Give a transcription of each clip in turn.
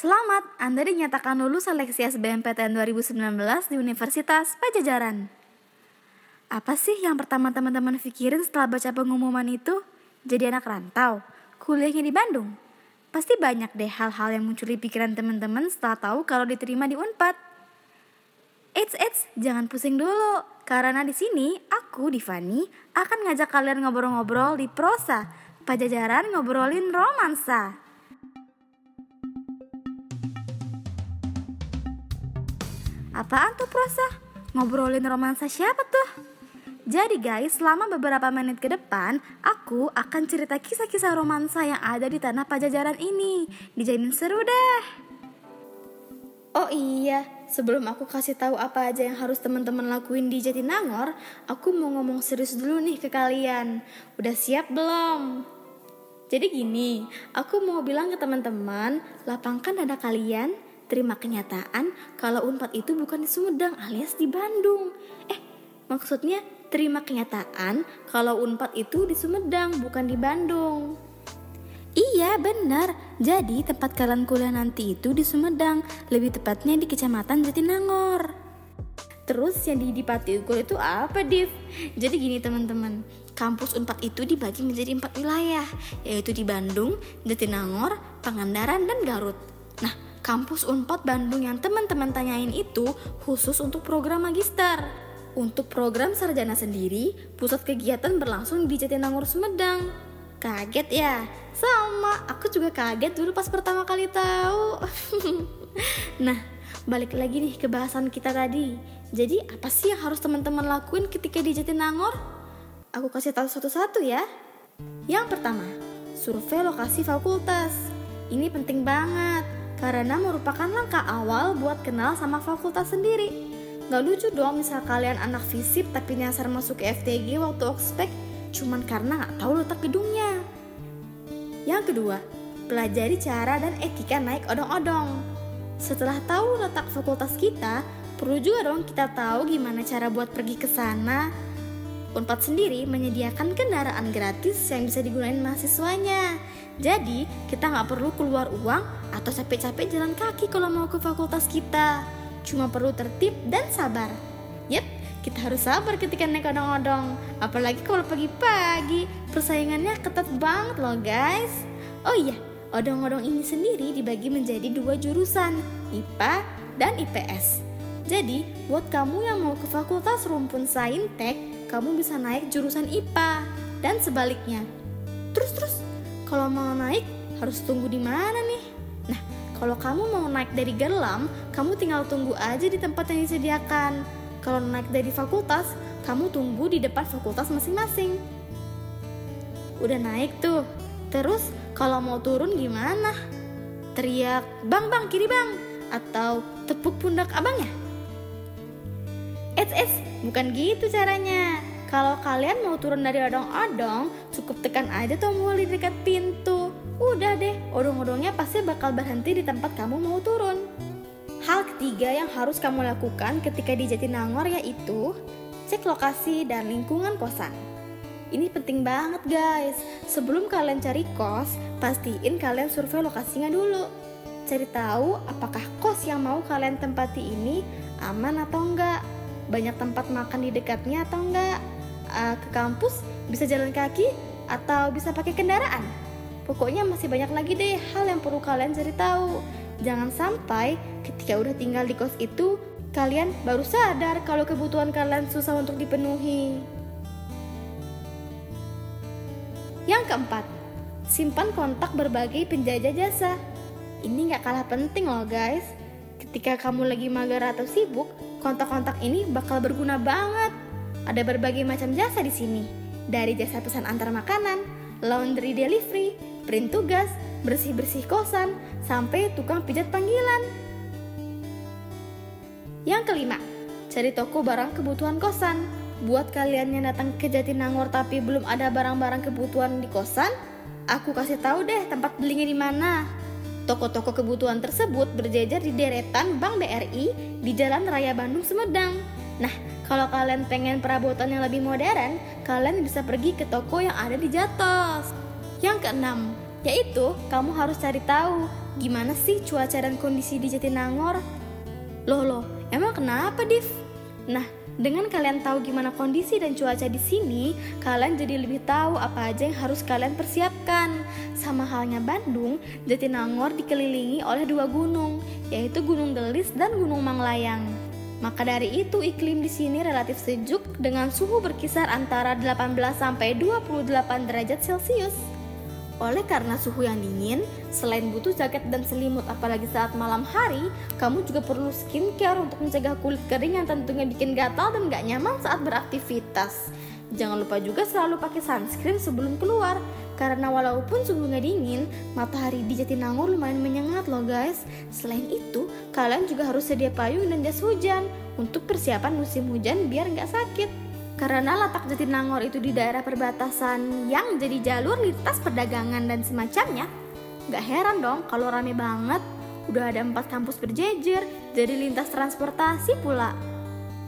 Selamat, Anda dinyatakan lulus seleksi SBMPTN 2019 di Universitas Pajajaran. Apa sih yang pertama teman-teman pikirin setelah baca pengumuman itu? Jadi anak rantau, kuliahnya di Bandung. Pasti banyak deh hal-hal yang muncul di pikiran teman-teman setelah tahu kalau diterima di Unpad. Eits, eits, jangan pusing dulu. Karena di sini aku, Divani, akan ngajak kalian ngobrol-ngobrol di prosa. Pajajaran ngobrolin romansa. Apaan tuh prosa? Ngobrolin romansa siapa tuh? Jadi guys, selama beberapa menit ke depan, aku akan cerita kisah-kisah romansa yang ada di tanah pajajaran ini. Dijamin seru deh. Oh iya, sebelum aku kasih tahu apa aja yang harus teman-teman lakuin di Jatinangor, aku mau ngomong serius dulu nih ke kalian. Udah siap belum? Jadi gini, aku mau bilang ke teman-teman, lapangkan dada kalian, terima kenyataan kalau Unpad itu bukan di Sumedang alias di Bandung. Eh, maksudnya terima kenyataan kalau Unpad itu di Sumedang bukan di Bandung. Iya benar, jadi tempat kalian kuliah nanti itu di Sumedang, lebih tepatnya di Kecamatan Jatinangor. Terus yang di Dipati Unggul itu apa, Div? Jadi gini teman-teman, kampus Unpad itu dibagi menjadi empat wilayah, yaitu di Bandung, Jatinangor, Pangandaran, dan Garut. Nah, kampus Unpad Bandung yang teman-teman tanyain itu khusus untuk program magister. Untuk program sarjana sendiri, pusat kegiatan berlangsung di Jatinangor Sumedang. Kaget ya? Sama, aku juga kaget dulu pas pertama kali tahu. nah, balik lagi nih ke bahasan kita tadi. Jadi, apa sih yang harus teman-teman lakuin ketika di Jatinangor? Aku kasih tahu satu-satu ya. Yang pertama, survei lokasi fakultas. Ini penting banget karena merupakan langkah awal buat kenal sama fakultas sendiri. Gak lucu dong misal kalian anak fisip tapi nyasar masuk ke FTG waktu ospek cuman karena gak tahu letak gedungnya. Yang kedua, pelajari cara dan etika naik odong-odong. Setelah tahu letak fakultas kita, perlu juga dong kita tahu gimana cara buat pergi ke sana. Unpad sendiri menyediakan kendaraan gratis yang bisa digunakan mahasiswanya. Jadi, kita nggak perlu keluar uang atau capek-capek jalan kaki kalau mau ke fakultas kita. Cuma perlu tertib dan sabar. Yep, kita harus sabar ketika naik odong-odong. Apalagi kalau pagi-pagi, persaingannya ketat banget loh guys. Oh iya, odong-odong ini sendiri dibagi menjadi dua jurusan, IPA dan IPS. Jadi, buat kamu yang mau ke fakultas rumpun saintek, kamu bisa naik jurusan IPA dan sebaliknya. Terus-terus kalau mau naik, harus tunggu di mana nih? Nah, kalau kamu mau naik dari Gerlam, kamu tinggal tunggu aja di tempat yang disediakan. Kalau naik dari fakultas, kamu tunggu di depan fakultas masing-masing. Udah naik tuh. Terus kalau mau turun gimana? Teriak, "Bang, bang, kiri, Bang!" atau tepuk pundak abangnya? Eits, eits, bukan gitu caranya. Kalau kalian mau turun dari odong-odong, cukup tekan aja tombol di dekat pintu. Udah deh, odong-odongnya pasti bakal berhenti di tempat kamu mau turun. Hal ketiga yang harus kamu lakukan ketika di Jatinangor yaitu cek lokasi dan lingkungan kosan. Ini penting banget guys. Sebelum kalian cari kos, pastiin kalian survei lokasinya dulu. Cari tahu apakah kos yang mau kalian tempati ini aman atau enggak. Banyak tempat makan di dekatnya atau enggak uh, ke kampus bisa jalan kaki atau bisa pakai kendaraan. Pokoknya masih banyak lagi deh hal yang perlu kalian cari tahu. Jangan sampai ketika udah tinggal di kos itu kalian baru sadar kalau kebutuhan kalian susah untuk dipenuhi. Yang keempat, simpan kontak berbagai penjajah jasa. Ini nggak kalah penting loh guys. Ketika kamu lagi mager atau sibuk, kontak-kontak ini bakal berguna banget ada berbagai macam jasa di sini, dari jasa pesan antar makanan, laundry delivery, print tugas, bersih-bersih kosan, sampai tukang pijat panggilan. Yang kelima, cari toko barang kebutuhan kosan. Buat kalian yang datang ke Jatinangor tapi belum ada barang-barang kebutuhan di kosan, aku kasih tahu deh tempat belinya di mana. Toko-toko kebutuhan tersebut berjejer di deretan Bank BRI di Jalan Raya Bandung Sumedang. Nah, kalau kalian pengen perabotan yang lebih modern, kalian bisa pergi ke toko yang ada di Jatos. Yang keenam, yaitu kamu harus cari tahu gimana sih cuaca dan kondisi di Jatinangor. Loh loh, emang kenapa, Div? Nah, dengan kalian tahu gimana kondisi dan cuaca di sini, kalian jadi lebih tahu apa aja yang harus kalian persiapkan. Sama halnya Bandung, Jatinangor dikelilingi oleh dua gunung, yaitu Gunung Gelis dan Gunung Manglayang. Maka dari itu iklim di sini relatif sejuk dengan suhu berkisar antara 18 sampai 28 derajat Celcius. Oleh karena suhu yang dingin, selain butuh jaket dan selimut apalagi saat malam hari, kamu juga perlu skincare untuk mencegah kulit kering yang tentunya bikin gatal dan gak nyaman saat beraktivitas. Jangan lupa juga selalu pakai sunscreen sebelum keluar, karena walaupun suhunya dingin, matahari di Jatinangor lumayan menyengat loh guys. Selain itu, kalian juga harus sedia payung dan jas hujan untuk persiapan musim hujan biar nggak sakit. Karena letak Jatinangor itu di daerah perbatasan yang jadi jalur lintas perdagangan dan semacamnya, gak heran dong kalau rame banget. Udah ada empat kampus berjejer, jadi lintas transportasi pula.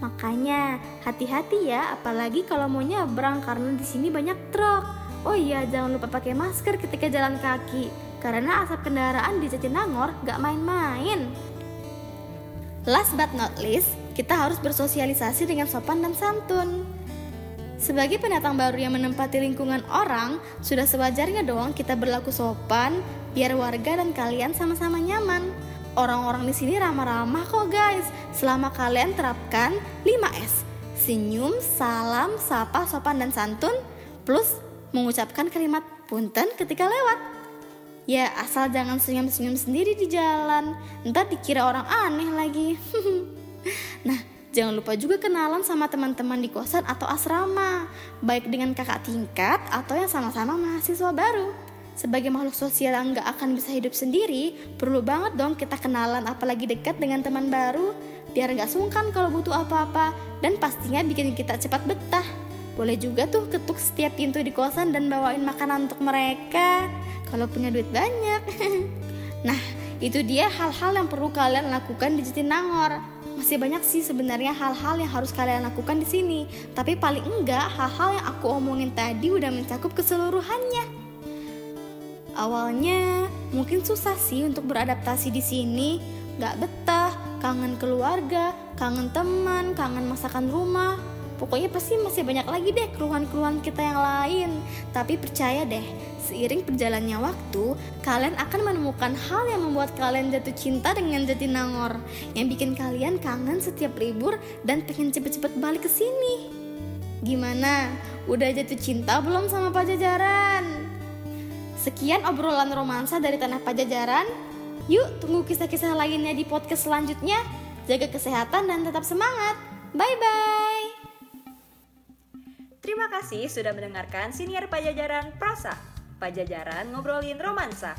Makanya hati-hati ya, apalagi kalau mau nyebrang karena di sini banyak truk. Oh iya, jangan lupa pakai masker ketika jalan kaki, karena asap kendaraan di Jatinangor gak main-main. Last but not least, kita harus bersosialisasi dengan sopan dan santun. Sebagai pendatang baru yang menempati lingkungan orang, sudah sewajarnya dong kita berlaku sopan, biar warga dan kalian sama-sama nyaman. Orang-orang di sini ramah-ramah kok guys, selama kalian terapkan 5S. Senyum, salam, sapa, sopan, dan santun, plus mengucapkan kalimat punten ketika lewat. Ya asal jangan senyum-senyum sendiri di jalan, ntar dikira orang aneh lagi. nah, Jangan lupa juga kenalan sama teman-teman di kosan atau asrama, baik dengan kakak tingkat atau yang sama-sama mahasiswa baru. Sebagai makhluk sosial yang nggak akan bisa hidup sendiri, perlu banget dong kita kenalan apalagi dekat dengan teman baru, biar nggak sungkan kalau butuh apa-apa, dan pastinya bikin kita cepat betah. Boleh juga tuh ketuk setiap pintu di kosan dan bawain makanan untuk mereka, kalau punya duit banyak. nah, itu dia hal-hal yang perlu kalian lakukan di Jatinangor. Masih banyak sih sebenarnya hal-hal yang harus kalian lakukan di sini, tapi paling enggak hal-hal yang aku omongin tadi udah mencakup keseluruhannya. Awalnya mungkin susah sih untuk beradaptasi di sini, nggak betah, kangen keluarga, kangen teman, kangen masakan rumah, Pokoknya pasti masih banyak lagi deh keluhan-keluhan kita yang lain. Tapi percaya deh, seiring perjalannya waktu, kalian akan menemukan hal yang membuat kalian jatuh cinta dengan Jatinangor, yang bikin kalian kangen setiap libur dan pengen cepet-cepet balik ke sini. Gimana? Udah jatuh cinta belum sama Pajajaran? Sekian obrolan romansa dari Tanah Pajajaran. Yuk tunggu kisah-kisah lainnya di podcast selanjutnya. Jaga kesehatan dan tetap semangat. Bye-bye. Terima kasih sudah mendengarkan Siniar Pajajaran Prosa. Pajajaran ngobrolin romansa.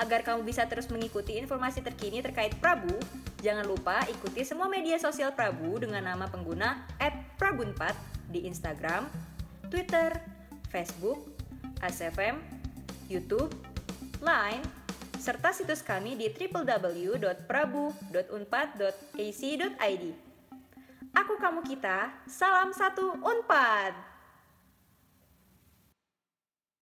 Agar kamu bisa terus mengikuti informasi terkini terkait Prabu, jangan lupa ikuti semua media sosial Prabu dengan nama pengguna @prabunpat di Instagram, Twitter, Facebook, ASFM, YouTube, Line, serta situs kami di www.prabu.unpad.ac.id. Aku kamu kita, salam satu unpad.